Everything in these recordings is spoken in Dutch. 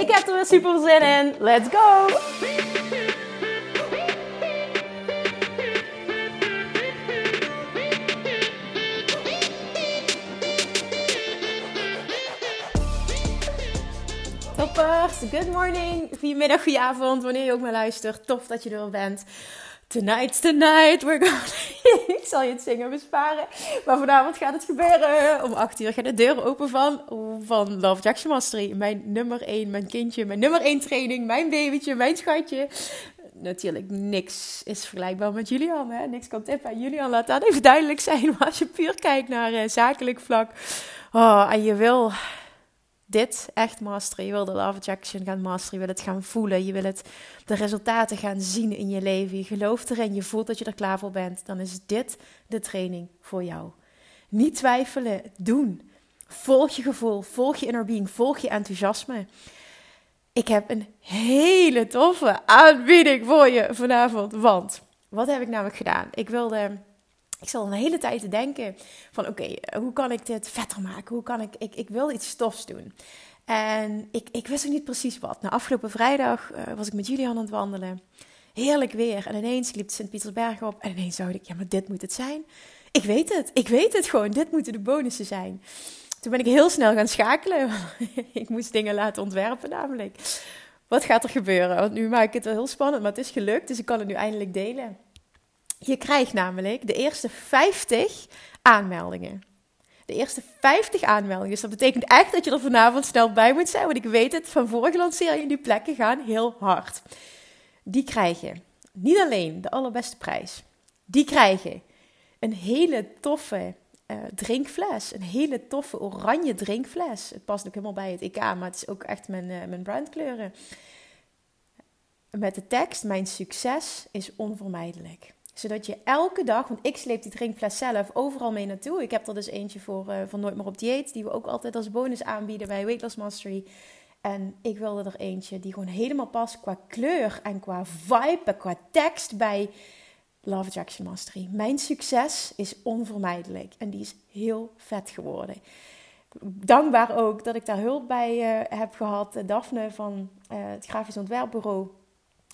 Ik heb er weer super zin in. Let's go! Toppers, good morning, goedemiddag, goedenavond, wanneer je ook maar luistert. Tof dat je er bent. Tonight's the night, we're gonna... ik zal je het zingen besparen. Maar vanavond gaat het gebeuren. Om 8 uur gaat de deur open van, van Love Jackson Mastery. Mijn nummer 1, mijn kindje, mijn nummer 1 training, mijn babytje, mijn schatje. Natuurlijk, niks is vergelijkbaar met Julian. Hè? Niks kan tippen aan Julian. Laat dat even duidelijk zijn. Maar als je puur kijkt naar uh, zakelijk vlak. Oh, en je wil dit echt masteren. Je wil de love attraction gaan masteren. Je wil het gaan voelen. Je wil het, de resultaten gaan zien in je leven. Je gelooft erin. Je voelt dat je er klaar voor bent. Dan is dit de training voor jou. Niet twijfelen. Doen. Volg je gevoel. Volg je inner being. Volg je enthousiasme. Ik heb een hele toffe aanbieding voor je vanavond. Want wat heb ik namelijk gedaan? Ik wilde ik zal een hele tijd te denken van oké, hoe kan ik dit vetter maken? Hoe kan ik, ik, ik wil iets stofs doen. En ik, ik wist ook niet precies wat. Nou, afgelopen vrijdag uh, was ik met Julian aan het wandelen. Heerlijk weer. En ineens liep Sint-Pietersberg op. En ineens dacht ik, ja, maar dit moet het zijn. Ik weet het. Ik weet het gewoon. Dit moeten de bonussen zijn. Toen ben ik heel snel gaan schakelen. ik moest dingen laten ontwerpen namelijk. Wat gaat er gebeuren? Want nu maak ik het wel heel spannend, maar het is gelukt. Dus ik kan het nu eindelijk delen. Je krijgt namelijk de eerste 50 aanmeldingen. De eerste 50 aanmeldingen. Dus dat betekent echt dat je er vanavond snel bij moet zijn. Want ik weet het, van vorige lanceringen, die plekken gaan heel hard. Die krijgen niet alleen de allerbeste prijs. Die krijgen een hele toffe uh, drinkfles. Een hele toffe oranje drinkfles. Het past ook helemaal bij het EK, maar het is ook echt mijn, uh, mijn brandkleuren. Met de tekst: Mijn succes is onvermijdelijk zodat je elke dag, want ik sleep die drinkfles zelf overal mee naartoe. Ik heb er dus eentje voor uh, van Nooit meer op dieet, die we ook altijd als bonus aanbieden bij Weight Loss Mastery. En ik wilde er eentje die gewoon helemaal past qua kleur en qua vibe en qua tekst bij Love Attraction Mastery. Mijn succes is onvermijdelijk en die is heel vet geworden. Dankbaar ook dat ik daar hulp bij uh, heb gehad. Daphne van het Grafisch Ontwerpbureau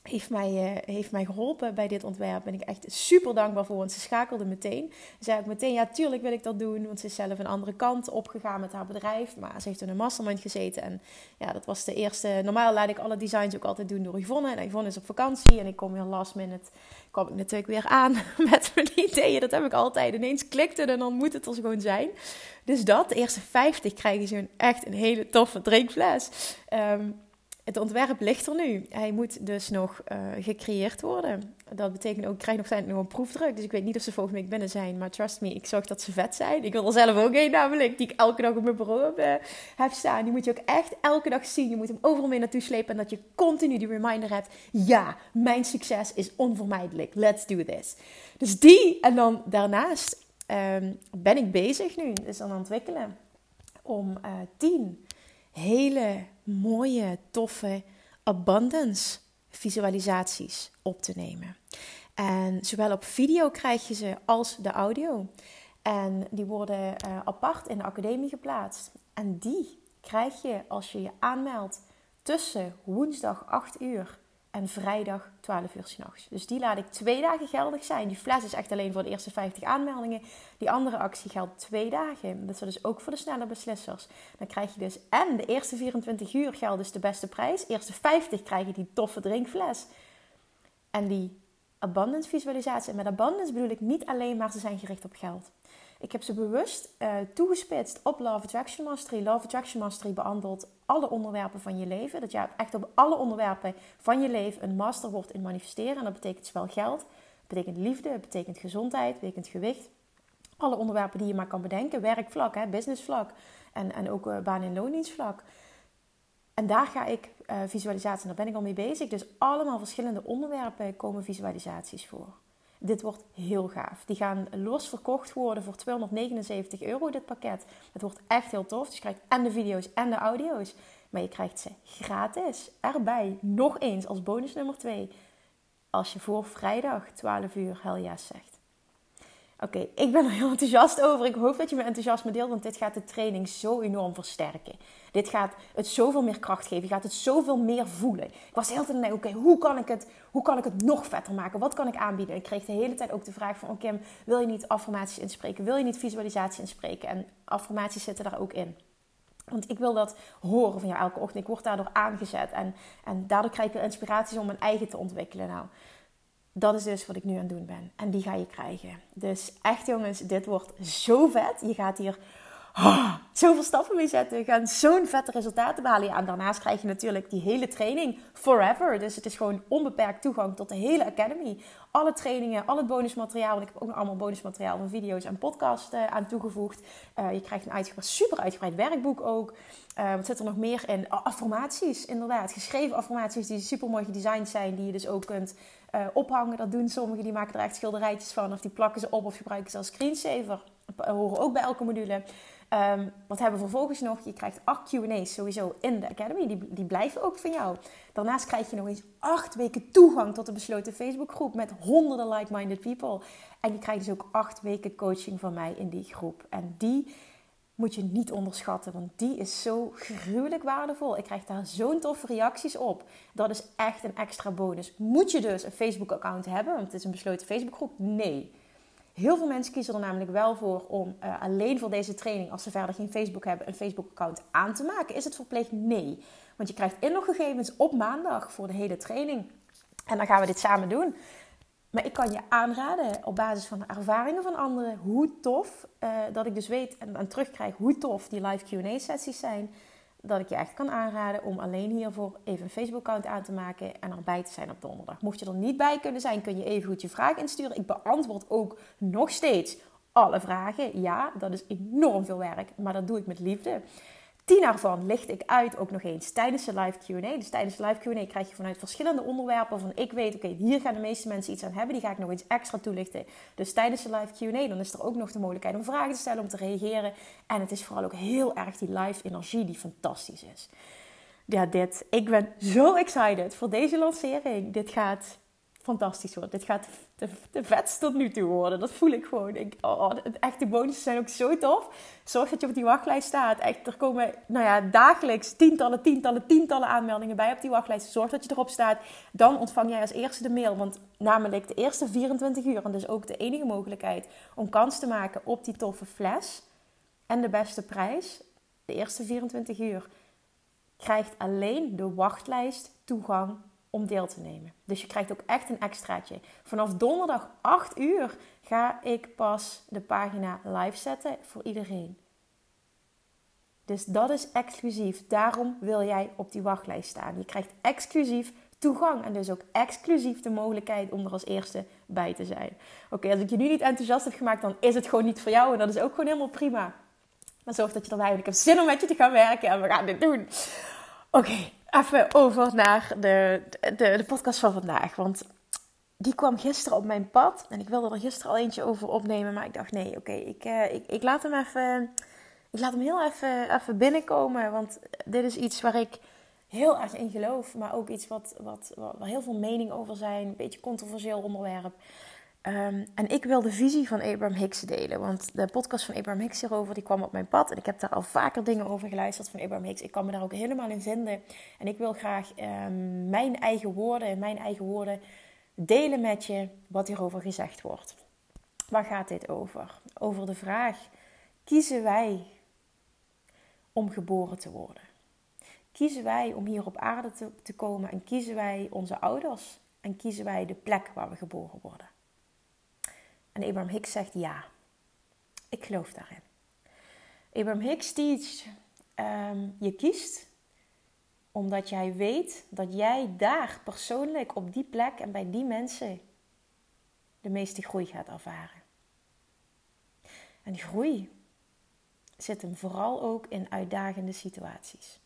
heeft mij, uh, heeft mij geholpen bij dit ontwerp. Ben ik echt super dankbaar voor, want ze schakelde meteen. Ze zei ook meteen, ja, tuurlijk wil ik dat doen, want ze is zelf een andere kant opgegaan met haar bedrijf. Maar ze heeft in een mastermind gezeten en ja, dat was de eerste. Normaal laat ik alle designs ook altijd doen door Yvonne. En Yvonne is op vakantie en ik kom weer last minute, kwam ik natuurlijk weer aan met mijn ideeën. Dat heb ik altijd. Ineens klikte en dan moet het er gewoon zijn. Dus dat, de eerste 50 krijgen ze echt een hele toffe drinkfles. Um, het ontwerp ligt er nu. Hij moet dus nog uh, gecreëerd worden. Dat betekent ook, ik krijg nog, nog een proefdruk. Dus ik weet niet of ze volgende week binnen zijn. Maar trust me, ik zorg dat ze vet zijn. Ik wil er zelf ook een namelijk, die ik elke dag op mijn bureau heb, uh, heb staan. Die moet je ook echt elke dag zien. Je moet hem overal mee naartoe slepen. En dat je continu die reminder hebt. Ja, mijn succes is onvermijdelijk. Let's do this. Dus die. En dan daarnaast um, ben ik bezig nu. Dus aan het ontwikkelen. Om uh, tien hele mooie, toffe abundance visualisaties op te nemen. En zowel op video krijg je ze als de audio. En die worden uh, apart in de academie geplaatst. En die krijg je als je je aanmeldt tussen woensdag 8 uur en vrijdag 12 uur s'nachts. Dus die laat ik twee dagen geldig zijn. Die fles is echt alleen voor de eerste 50 aanmeldingen. Die andere actie geldt twee dagen. Dat is dus ook voor de snelle beslissers. Dan krijg je dus en de eerste 24 uur geldt dus de beste prijs. De eerste 50 krijg je die toffe drinkfles. En die abundance visualisatie. En met abundance bedoel ik niet alleen maar ze zijn gericht op geld. Ik heb ze bewust uh, toegespitst op Love Attraction Mastery. Love Attraction Mastery behandelt alle onderwerpen van je leven. Dat je echt op alle onderwerpen van je leven een master wordt in manifesteren. En dat betekent zowel geld, dat betekent liefde, het betekent gezondheid, betekent gewicht. Alle onderwerpen die je maar kan bedenken. Werkvlak, hè, businessvlak en, en ook uh, baan- en loondienstvlak. En daar ga ik uh, visualisatie, daar ben ik al mee bezig. Dus allemaal verschillende onderwerpen komen visualisaties voor. Dit wordt heel gaaf. Die gaan los verkocht worden voor 279 euro, dit pakket. Het wordt echt heel tof. Dus je krijgt en de video's en de audio's. Maar je krijgt ze gratis erbij. Nog eens als bonus nummer 2. Als je voor vrijdag 12 uur yes zegt. Oké, ik ben er heel enthousiast over. Ik hoop dat je me enthousiasme deelt, want dit gaat de training zo enorm versterken. Dit gaat het zoveel meer kracht geven. Je gaat het zoveel meer voelen. Ik was de hele tijd oké, hoe, kan ik het, hoe kan ik het nog vetter maken? Wat kan ik aanbieden? Ik kreeg de hele tijd ook de vraag van, oké, wil je niet affirmaties inspreken? Wil je niet visualisatie inspreken? En affirmaties zitten daar ook in. Want ik wil dat horen van jou elke ochtend. Ik word daardoor aangezet. En, en daardoor krijg ik weer inspiraties om mijn eigen te ontwikkelen. Nou, dat is dus wat ik nu aan het doen ben. En die ga je krijgen. Dus echt jongens, dit wordt zo vet. Je gaat hier zoveel stappen mee zetten. Je gaat zo'n vette resultaten behalen. Ja, en daarnaast krijg je natuurlijk die hele training forever. Dus het is gewoon onbeperkt toegang tot de hele academy. Alle trainingen, al het bonusmateriaal. Want ik heb ook nog allemaal bonusmateriaal van video's en podcasts uh, aan toegevoegd. Uh, je krijgt een super uitgebreid werkboek ook. Uh, wat zit er nog meer in? Affirmaties, inderdaad. Geschreven affirmaties die super mooi gedesigned zijn. Die je dus ook kunt ophangen. Dat doen sommigen, die maken er echt schilderijtjes van. Of die plakken ze op of gebruiken ze als screensaver. horen ook bij elke module. Um, wat hebben we vervolgens nog? Je krijgt acht Q&A's sowieso in de Academy. Die, die blijven ook van jou. Daarnaast krijg je nog eens acht weken toegang tot de besloten Facebookgroep met honderden like-minded people. En je krijgt dus ook acht weken coaching van mij in die groep. En die moet je niet onderschatten, want die is zo gruwelijk waardevol. Ik krijg daar zo'n toffe reacties op. Dat is echt een extra bonus. Moet je dus een Facebook-account hebben, want het is een besloten Facebookgroep? Nee. Heel veel mensen kiezen er namelijk wel voor om uh, alleen voor deze training, als ze verder geen Facebook hebben, een Facebook-account aan te maken. Is het verplicht? Nee. Want je krijgt inloggegevens op maandag voor de hele training. En dan gaan we dit samen doen. Maar ik kan je aanraden op basis van de ervaringen van anderen hoe tof uh, dat ik dus weet en, en terugkrijg hoe tof die live QA sessies zijn. Dat ik je echt kan aanraden om alleen hiervoor even een Facebook-account aan te maken en erbij te zijn op donderdag. Mocht je er niet bij kunnen zijn, kun je even goed je vraag insturen. Ik beantwoord ook nog steeds alle vragen. Ja, dat is enorm veel werk, maar dat doe ik met liefde. Tien daarvan licht ik uit ook nog eens tijdens de live Q&A. Dus tijdens de live Q&A krijg je vanuit verschillende onderwerpen van ik weet, oké, hier gaan de meeste mensen iets aan hebben. Die ga ik nog eens extra toelichten. Dus tijdens de live Q&A dan is er ook nog de mogelijkheid om vragen te stellen, om te reageren. En het is vooral ook heel erg die live energie die fantastisch is. Ja, dit. Ik ben zo excited voor deze lancering. Dit gaat fantastisch worden. Dit gaat de, vetst tot nu toe worden. Dat voel ik gewoon. Ik, oh, oh echt, de bonussen zijn ook zo tof. Zorg dat je op die wachtlijst staat. Echt, er komen nou ja, dagelijks tientallen, tientallen, tientallen aanmeldingen bij op die wachtlijst. Zorg dat je erop staat. Dan ontvang jij als eerste de mail. Want namelijk de eerste 24 uur, en dus ook de enige mogelijkheid om kans te maken op die toffe fles en de beste prijs. De eerste 24 uur krijgt alleen de wachtlijst toegang om deel te nemen. Dus je krijgt ook echt een extraatje. Vanaf donderdag 8 uur ga ik pas de pagina live zetten voor iedereen. Dus dat is exclusief. Daarom wil jij op die wachtlijst staan. Je krijgt exclusief toegang en dus ook exclusief de mogelijkheid om er als eerste bij te zijn. Oké, als ik je nu niet enthousiast heb gemaakt, dan is het gewoon niet voor jou en dat is ook gewoon helemaal prima. Maar zorg dat je erbij bent. Ik zin om met je te gaan werken en we gaan dit doen. Oké, even over naar de, de, de podcast van vandaag. Want die kwam gisteren op mijn pad. En ik wilde er gisteren al eentje over opnemen. Maar ik dacht, nee, oké, ik, uh, ik, ik laat hem even... Ik laat hem heel even, even binnenkomen. Want dit is iets waar ik heel erg in geloof. Maar ook iets wat, wat, waar heel veel mening over zijn. Een beetje controversieel onderwerp. Um, en ik wil de visie van Abraham Hicks delen. Want de podcast van Abraham Hicks hierover die kwam op mijn pad. En ik heb daar al vaker dingen over geluisterd van Abraham Hicks. Ik kan me daar ook helemaal in vinden. En ik wil graag um, mijn eigen woorden, in mijn eigen woorden, delen met je wat hierover gezegd wordt. Waar gaat dit over? Over de vraag: kiezen wij om geboren te worden? Kiezen wij om hier op aarde te, te komen en kiezen wij onze ouders en kiezen wij de plek waar we geboren worden? En Abraham Hicks zegt ja. Ik geloof daarin. Abraham Hicks teach, um, je kiest omdat jij weet dat jij daar persoonlijk op die plek en bij die mensen de meeste groei gaat ervaren. En groei zit hem vooral ook in uitdagende situaties.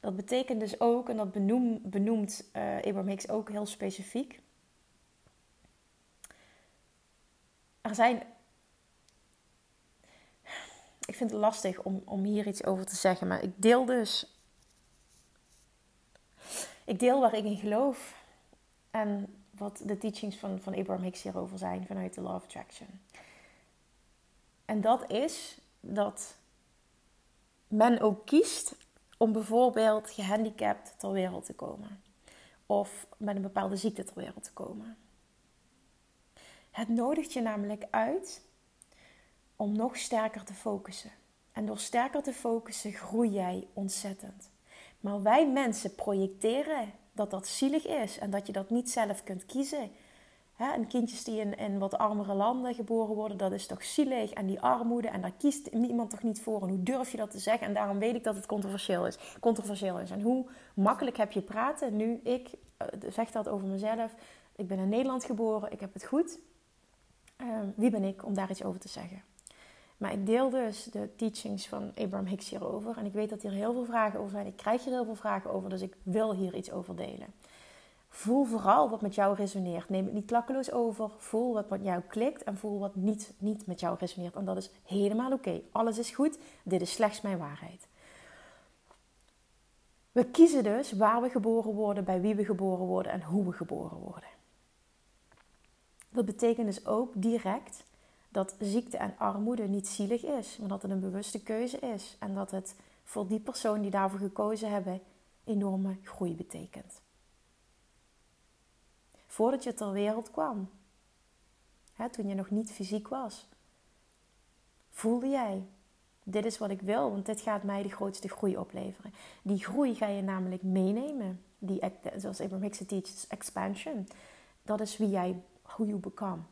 Dat betekent dus ook, en dat benoem, benoemt uh, Abraham Hicks ook heel specifiek. Er zijn. Ik vind het lastig om, om hier iets over te zeggen, maar ik deel dus. Ik deel waar ik in geloof en wat de teachings van, van Abraham Hicks hierover zijn vanuit de Law of Attraction. En dat is dat men ook kiest om bijvoorbeeld gehandicapt ter wereld te komen. Of met een bepaalde ziekte ter wereld te komen. Het nodigt je namelijk uit om nog sterker te focussen. En door sterker te focussen groei jij ontzettend. Maar wij mensen projecteren dat dat zielig is en dat je dat niet zelf kunt kiezen. en kindjes die in, in wat armere landen geboren worden, dat is toch zielig. En die armoede, en daar kiest niemand toch niet voor. En hoe durf je dat te zeggen? En daarom weet ik dat het controversieel is. Controversieel is. En hoe makkelijk heb je praten? Nu, ik uh, zeg dat over mezelf. Ik ben in Nederland geboren, ik heb het goed. Ehm, wie ben ik om daar iets over te zeggen? Maar ik deel dus de teachings van Abraham Hicks hierover. En ik weet dat hier heel veel vragen over zijn. Ik krijg hier heel veel vragen over, dus ik wil hier iets over delen. Voel vooral wat met jou resoneert. Neem het niet klakkeloos over. Voel wat met jou klikt en voel wat niet, niet met jou resoneert. En dat is helemaal oké. Alles is goed. Dit is slechts mijn waarheid. We kiezen dus waar we geboren worden, bij wie we geboren worden en hoe we geboren worden. Dat betekent dus ook direct dat ziekte en armoede niet zielig is, maar dat het een bewuste keuze is. En dat het voor die persoon die daarvoor gekozen hebben enorme groei betekent. Voordat je ter wereld kwam, hè, toen je nog niet fysiek was, voelde jij: dit is wat ik wil, want dit gaat mij de grootste groei opleveren. Die groei ga je namelijk meenemen. Die, zoals Abraham Hicks teaches, expansion. Dat is wie jij, who you become.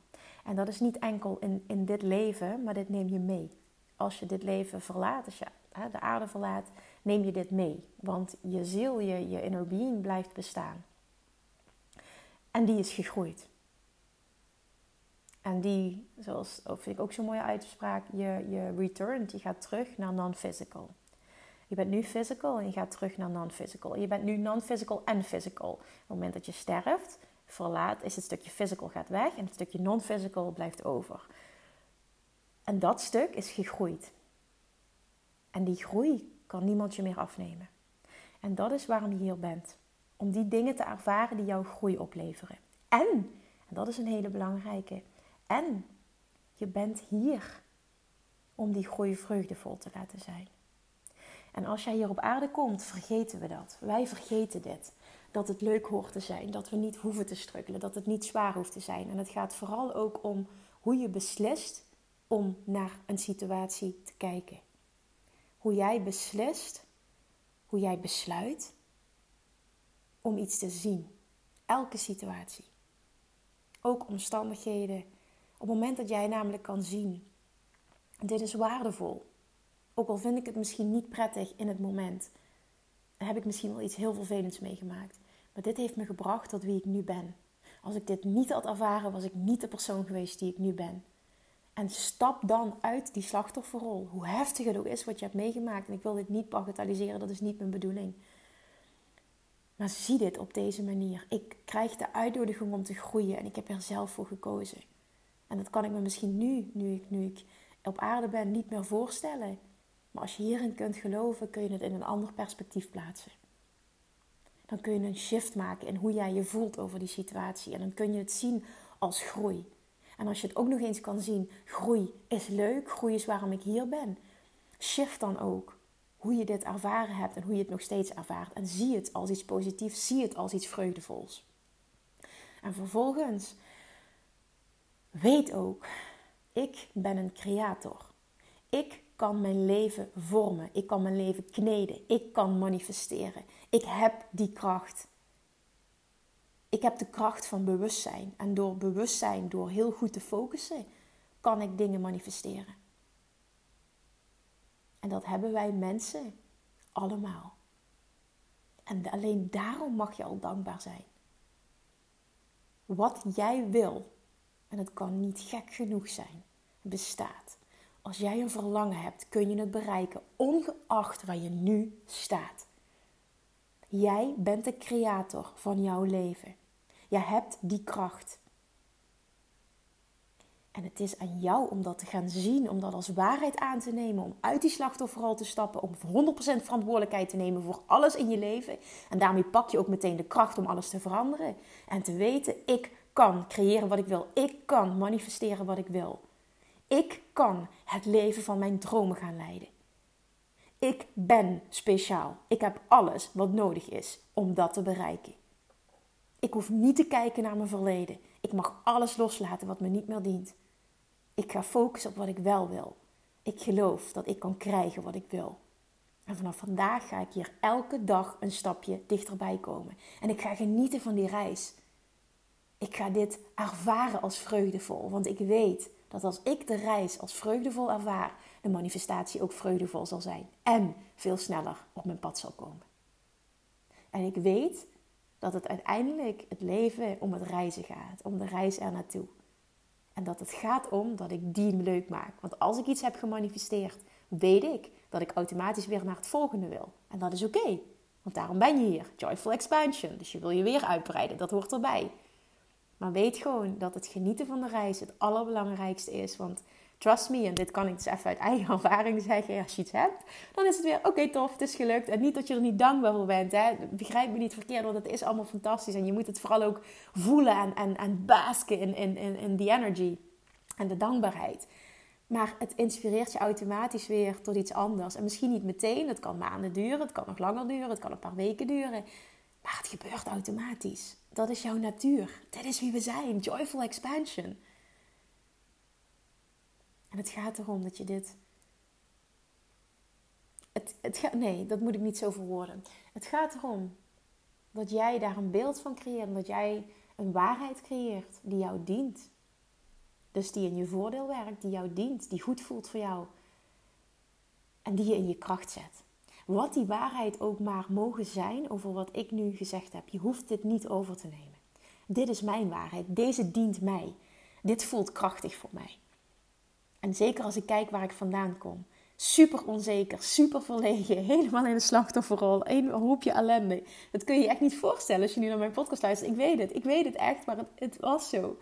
En dat is niet enkel in, in dit leven, maar dit neem je mee. Als je dit leven verlaat, als je hè, de aarde verlaat, neem je dit mee. Want je ziel, je, je inner being blijft bestaan. En die is gegroeid. En die, zoals vind ik ook zo'n mooie uitspraak, je, je returnt, je gaat terug naar non-physical. Je bent nu physical en je gaat terug naar non-physical. Je bent nu non-physical en physical. Op het moment dat je sterft, verlaat, is het stukje physical gaat weg en het stukje non-physical blijft over. En dat stuk is gegroeid. En die groei kan niemand je meer afnemen. En dat is waarom je hier bent. Om die dingen te ervaren die jouw groei opleveren. En, en dat is een hele belangrijke, en je bent hier om die groei vreugdevol te laten zijn. En als jij hier op aarde komt, vergeten we dat. Wij vergeten dit dat het leuk hoort te zijn. Dat we niet hoeven te struggelen. Dat het niet zwaar hoeft te zijn. En het gaat vooral ook om hoe je beslist om naar een situatie te kijken. Hoe jij beslist, hoe jij besluit om iets te zien. Elke situatie. Ook omstandigheden. Op het moment dat jij namelijk kan zien, dit is waardevol. Ook al vind ik het misschien niet prettig in het moment, heb ik misschien wel iets heel vervelends meegemaakt. Maar dit heeft me gebracht tot wie ik nu ben. Als ik dit niet had ervaren, was ik niet de persoon geweest die ik nu ben. En stap dan uit die slachtofferrol. Hoe heftig het ook is wat je hebt meegemaakt. En ik wil dit niet bagatelliseren, dat is niet mijn bedoeling. Maar zie dit op deze manier. Ik krijg de uitnodiging om te groeien en ik heb er zelf voor gekozen. En dat kan ik me misschien nu, nu ik, nu ik op aarde ben, niet meer voorstellen. Maar als je hierin kunt geloven, kun je het in een ander perspectief plaatsen dan kun je een shift maken in hoe jij je voelt over die situatie. En dan kun je het zien als groei. En als je het ook nog eens kan zien, groei is leuk, groei is waarom ik hier ben. Shift dan ook hoe je dit ervaren hebt en hoe je het nog steeds ervaart. En zie het als iets positiefs, zie het als iets vreugdevols. En vervolgens, weet ook, ik ben een creator. Ik kan mijn leven vormen. Ik kan mijn leven kneden. Ik kan manifesteren. Ik heb die kracht. Ik heb de kracht van bewustzijn. En door bewustzijn, door heel goed te focussen, kan ik dingen manifesteren. En dat hebben wij mensen allemaal. En alleen daarom mag je al dankbaar zijn. Wat jij wil, en het kan niet gek genoeg zijn, bestaat. Als jij een verlangen hebt, kun je het bereiken, ongeacht waar je nu staat. Jij bent de creator van jouw leven. Je hebt die kracht. En het is aan jou om dat te gaan zien, om dat als waarheid aan te nemen, om uit die slachtofferrol te stappen, om 100% verantwoordelijkheid te nemen voor alles in je leven. En daarmee pak je ook meteen de kracht om alles te veranderen. En te weten, ik kan creëren wat ik wil. Ik kan manifesteren wat ik wil. Ik kan het leven van mijn dromen gaan leiden. Ik ben speciaal. Ik heb alles wat nodig is om dat te bereiken. Ik hoef niet te kijken naar mijn verleden. Ik mag alles loslaten wat me niet meer dient. Ik ga focussen op wat ik wel wil. Ik geloof dat ik kan krijgen wat ik wil. En vanaf vandaag ga ik hier elke dag een stapje dichterbij komen. En ik ga genieten van die reis. Ik ga dit ervaren als vreugdevol. Want ik weet dat als ik de reis als vreugdevol ervaar, de manifestatie ook vreugdevol zal zijn. En veel sneller op mijn pad zal komen. En ik weet dat het uiteindelijk het leven om het reizen gaat, om de reis er naartoe. En dat het gaat om dat ik die leuk maak. Want als ik iets heb gemanifesteerd, weet ik dat ik automatisch weer naar het volgende wil. En dat is oké. want daarom ben je hier. Joyful expansion. Dus je wil je weer uitbreiden. Dat hoort erbij. Maar weet gewoon dat het genieten van de reis het allerbelangrijkste is. Want trust me, en dit kan ik dus even uit eigen ervaring zeggen. Als je iets hebt, dan is het weer oké, tof, het is gelukt. En niet dat je er niet dankbaar voor bent. Hè? Begrijp me niet verkeerd, want het is allemaal fantastisch. En je moet het vooral ook voelen en, en, en basken in, in, in, in die energy en de dankbaarheid. Maar het inspireert je automatisch weer tot iets anders. En misschien niet meteen, het kan maanden duren, het kan nog langer duren, het kan een paar weken duren. Maar het gebeurt automatisch. Dat is jouw natuur. Dit is wie we zijn. Joyful expansion. En het gaat erom dat je dit. Het, het gaat, nee, dat moet ik niet zo verwoorden. Het gaat erom dat jij daar een beeld van creëert. Dat jij een waarheid creëert die jou dient. Dus die in je voordeel werkt, die jou dient, die goed voelt voor jou. En die je in je kracht zet. Wat die waarheid ook maar mogen zijn over wat ik nu gezegd heb. Je hoeft dit niet over te nemen. Dit is mijn waarheid. Deze dient mij. Dit voelt krachtig voor mij. En zeker als ik kijk waar ik vandaan kom. Super onzeker, super verlegen, helemaal in de slachtofferrol, een hoopje ellende. Dat kun je je echt niet voorstellen als je nu naar mijn podcast luistert. Ik weet het, ik weet het echt, maar het, het was zo.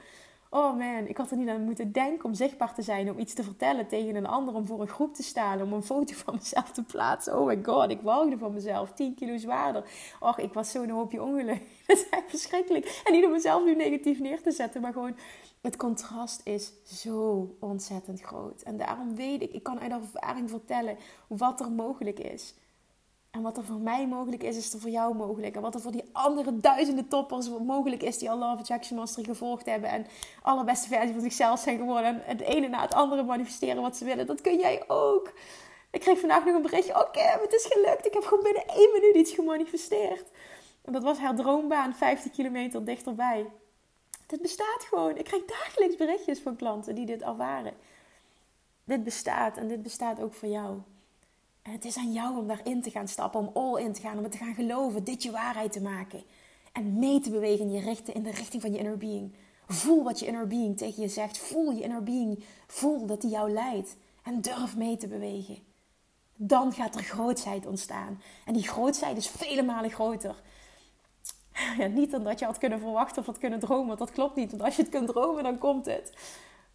Oh man, ik had er niet aan moeten denken om zichtbaar te zijn, om iets te vertellen tegen een ander, om voor een groep te staan, om een foto van mezelf te plaatsen. Oh my god, ik woogde van mezelf, 10 kilo zwaarder. Och, ik was zo'n hoopje ongeluk. Dat is echt verschrikkelijk. En niet om mezelf nu negatief neer te zetten, maar gewoon het contrast is zo ontzettend groot. En daarom weet ik, ik kan uit ervaring vertellen wat er mogelijk is. En wat er voor mij mogelijk is, is er voor jou mogelijk. En wat er voor die andere duizenden toppers mogelijk is die al Love Attraction Mastery gevolgd hebben. En allerbeste versie van zichzelf zijn geworden. En het ene na het andere manifesteren wat ze willen. Dat kun jij ook. Ik kreeg vandaag nog een berichtje. Oké, het is gelukt. Ik heb gewoon binnen één minuut iets gemanifesteerd. En dat was haar droombaan 50 kilometer dichterbij. Dit bestaat gewoon. Ik krijg dagelijks berichtjes van klanten die dit ervaren. Dit bestaat en dit bestaat ook voor jou. En het is aan jou om daarin te gaan stappen, om all in te gaan, om het te gaan geloven, dit je waarheid te maken. En mee te bewegen in, je richting, in de richting van je inner being. Voel wat je inner being tegen je zegt. Voel je inner being. Voel dat die jou leidt. En durf mee te bewegen. Dan gaat er grootsheid ontstaan. En die grootsheid is vele malen groter. Ja, niet dan dat je had kunnen verwachten of had kunnen dromen. Want dat klopt niet. Want als je het kunt dromen, dan komt het.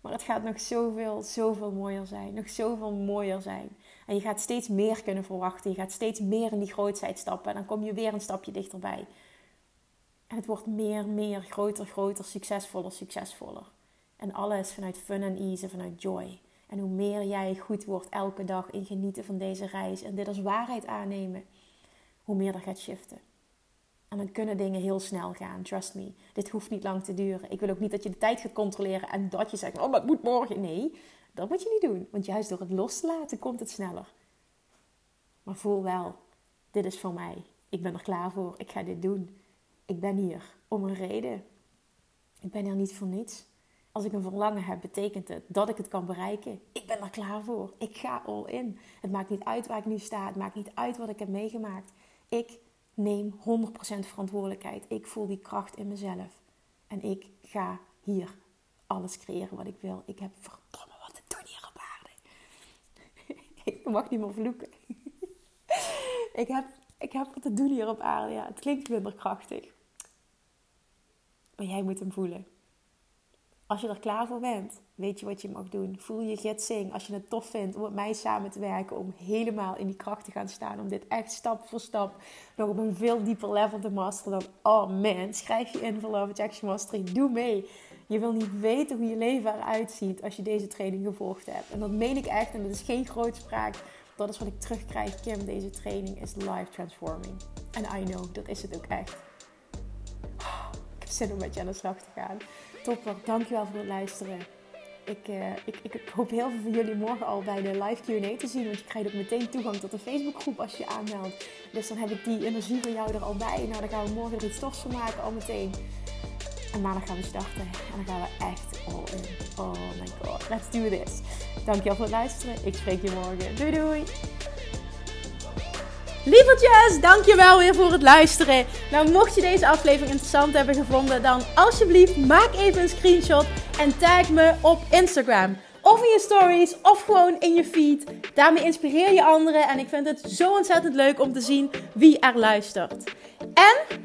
Maar het gaat nog zoveel, zoveel mooier zijn. Nog zoveel mooier zijn. En je gaat steeds meer kunnen verwachten. Je gaat steeds meer in die grootheid stappen. En dan kom je weer een stapje dichterbij. En het wordt meer, meer, groter, groter, succesvoller, succesvoller. En alles vanuit fun en ease, vanuit joy. En hoe meer jij goed wordt elke dag in genieten van deze reis en dit als waarheid aannemen, hoe meer dat gaat shiften. En dan kunnen dingen heel snel gaan, trust me. Dit hoeft niet lang te duren. Ik wil ook niet dat je de tijd gaat controleren en dat je zegt, oh, maar het moet morgen. Nee, dat moet je niet doen, want juist door het los te laten komt het sneller. Maar voel wel, dit is voor mij. Ik ben er klaar voor. Ik ga dit doen. Ik ben hier om een reden. Ik ben er niet voor niets. Als ik een verlangen heb, betekent het dat ik het kan bereiken. Ik ben er klaar voor. Ik ga all in. Het maakt niet uit waar ik nu sta. Het maakt niet uit wat ik heb meegemaakt. Ik neem 100% verantwoordelijkheid. Ik voel die kracht in mezelf. En ik ga hier alles creëren wat ik wil. Ik heb verdomme ik mag niet meer vloeken. ik, heb, ik heb wat te doen hier op aarde. Ja, het klinkt minder krachtig. Maar jij moet hem voelen. Als je er klaar voor bent, weet je wat je mag doen. Voel je gidsing. Als je het tof vindt om met mij samen te werken, om helemaal in die kracht te gaan staan, om dit echt stap voor stap nog op een veel dieper level te masteren dan, oh man, schrijf je in voor Love Attraction Mastery. Doe mee. Je wil niet weten hoe je leven eruit ziet als je deze training gevolgd hebt. En dat meen ik echt en dat is geen grootspraak. Dat is wat ik terugkrijg, Kim. Deze training is life transforming. En I know, dat is het ook echt. Ik heb zin om met je aan de slag te gaan. Topper, dankjewel voor het luisteren. Ik, uh, ik, ik, hoop heel veel van jullie morgen al bij de live Q&A te zien. Want je krijgt ook meteen toegang tot de Facebookgroep als je je aanmeldt. Dus dan heb ik die energie van jou er al bij. Nou, dan gaan we morgen er iets tofs van maken al meteen. En maandag gaan we starten. En dan gaan we echt all in. Oh my god. Let's do this. Dankjewel voor het luisteren. Ik spreek je morgen. Doei doei. Lievertjes, dankjewel weer voor het luisteren. Nou, mocht je deze aflevering interessant hebben gevonden, dan alsjeblieft maak even een screenshot en tag me op Instagram. Of in je stories, of gewoon in je feed. Daarmee inspireer je anderen en ik vind het zo ontzettend leuk om te zien wie er luistert. En